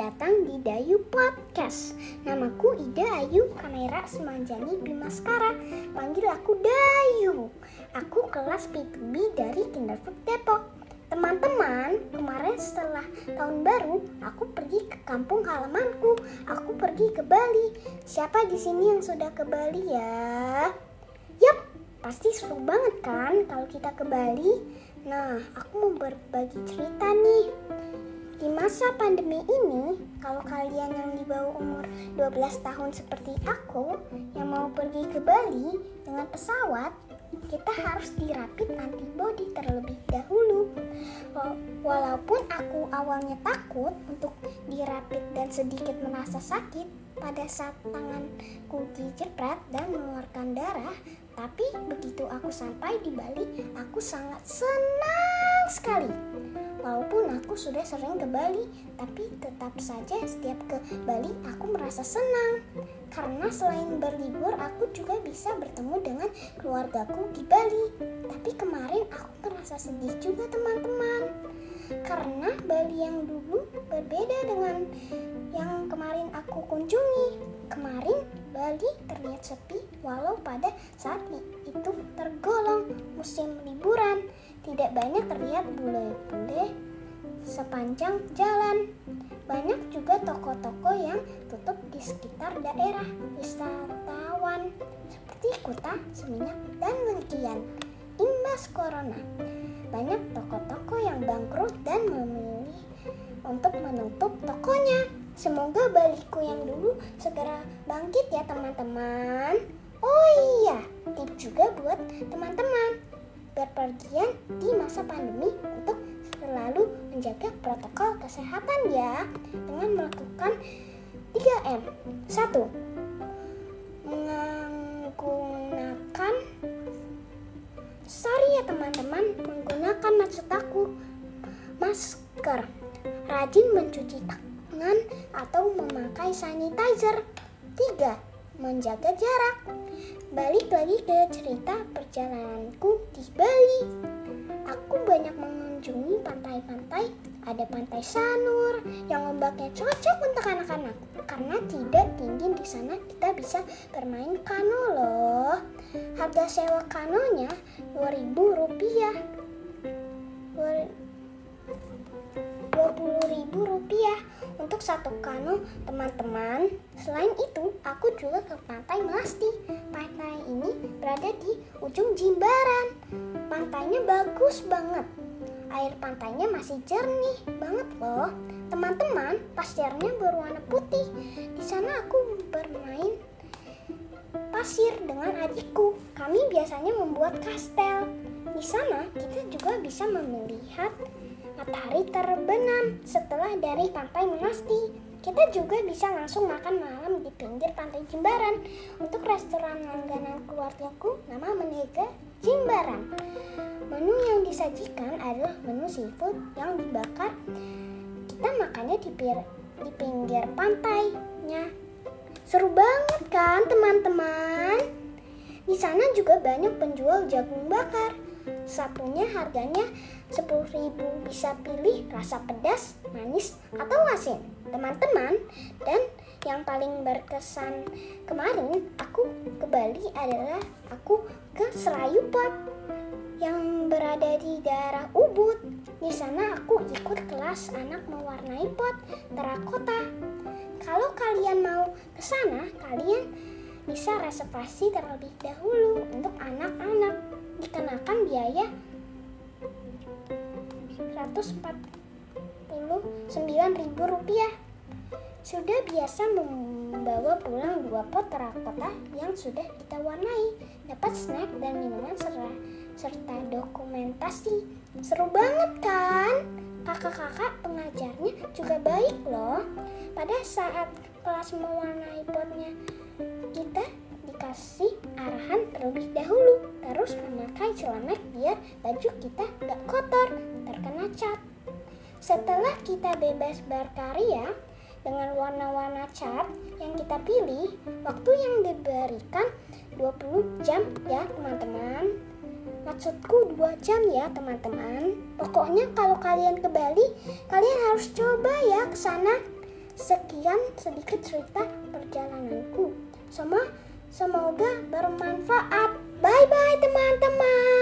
datang di Dayu Podcast. Namaku Ida Ayu Kamera Semanjani Bimaskara. Panggil aku Dayu. Aku kelas P2B dari Kinderfood Depok. Teman-teman, kemarin setelah tahun baru, aku pergi ke kampung halamanku. Aku pergi ke Bali. Siapa di sini yang sudah ke Bali ya? Yap, pasti seru banget kan kalau kita ke Bali. Nah, aku mau berbagi cerita nih. Di masa pandemi ini, kalau kalian yang di bawah umur 12 tahun seperti aku yang mau pergi ke Bali dengan pesawat, kita harus dirapit antibody terlebih dahulu. Walaupun aku awalnya takut untuk dirapit dan sedikit merasa sakit pada saat tanganku dijepret dan mengeluarkan darah, tapi begitu aku sampai di Bali, aku sangat senang sekali. Walaupun aku sudah sering ke Bali, tapi tetap saja setiap ke Bali aku merasa senang. Karena selain berlibur, aku juga bisa bertemu dengan keluargaku di Bali. Tapi kemarin aku merasa sedih juga teman-teman. Karena Bali yang dulu berbeda dengan yang kemarin aku kunjungi. Kemarin Bali terlihat sepi walau pada saat itu tergolong musim liburan. Tidak banyak terlihat bule-bule sepanjang jalan. Banyak juga toko-toko yang tutup di sekitar daerah wisatawan seperti Kuta, Seminyak, dan Legian. Imbas Corona, banyak toko-toko yang bangkrut dan memilih untuk menutup tokonya. Semoga baliku yang dulu segera bangkit ya teman-teman. Oh iya, tips juga buat teman-teman berpergian di masa pandemi untuk selalu menjaga protokol kesehatan ya dengan melakukan 3M. 1. Menggunakan Sorry ya teman-teman, menggunakan maksud aku masker. Rajin mencuci tangan atau memakai sanitizer. 3 menjaga jarak. Balik lagi ke cerita perjalananku di Bali. Aku banyak mengunjungi pantai-pantai. Ada pantai Sanur yang ombaknya cocok untuk anak-anak. Karena tidak tinggi di sana kita bisa bermain kano loh. Harga sewa kanonya 2000 rupiah. Untuk satu kano teman-teman. Selain itu, aku juga ke pantai Melasti. Pantai ini berada di ujung Jimbaran. Pantainya bagus banget. Air pantainya masih jernih banget loh. Teman-teman, pasirnya berwarna putih. Di sana aku bermain pasir dengan adikku. Kami biasanya membuat kastel. Di sana kita juga bisa melihat matahari terbenam setelah dari pantai Menasti. Kita juga bisa langsung makan malam di pinggir pantai Jimbaran. Untuk restoran langganan keluargaku nama Menega Jimbaran. Menu yang disajikan adalah menu seafood yang dibakar. Kita makannya di, di pinggir pantainya. Seru banget kan teman-teman? Di sana juga banyak penjual jagung bakar. Satunya harganya 10.000 bisa pilih rasa pedas, manis, atau asin. Teman-teman, dan yang paling berkesan kemarin aku ke Bali adalah aku ke Selayu Pot yang berada di daerah Ubud. Di sana aku ikut kelas anak mewarnai pot terakota. Kalau kalian mau ke sana, kalian bisa reservasi terlebih dahulu untuk anak-anak. Dikenakan biaya 149 rupiah. Sudah biasa membawa pulang dua pot terakota yang sudah kita warnai, dapat snack dan minuman serta, serta dokumentasi. Seru banget kan? Kakak-kakak pengajarnya juga baik loh. Pada saat kelas mewarnai potnya, celemek biar baju kita gak kotor terkena cat. Setelah kita bebas berkarya dengan warna-warna cat yang kita pilih waktu yang diberikan 20 jam ya teman-teman. Maksudku 2 jam ya teman-teman. Pokoknya kalau kalian ke Bali kalian harus coba ya ke sana. Sekian sedikit cerita perjalananku. Sama Semoga bermanfaat. Bye bye teman-teman.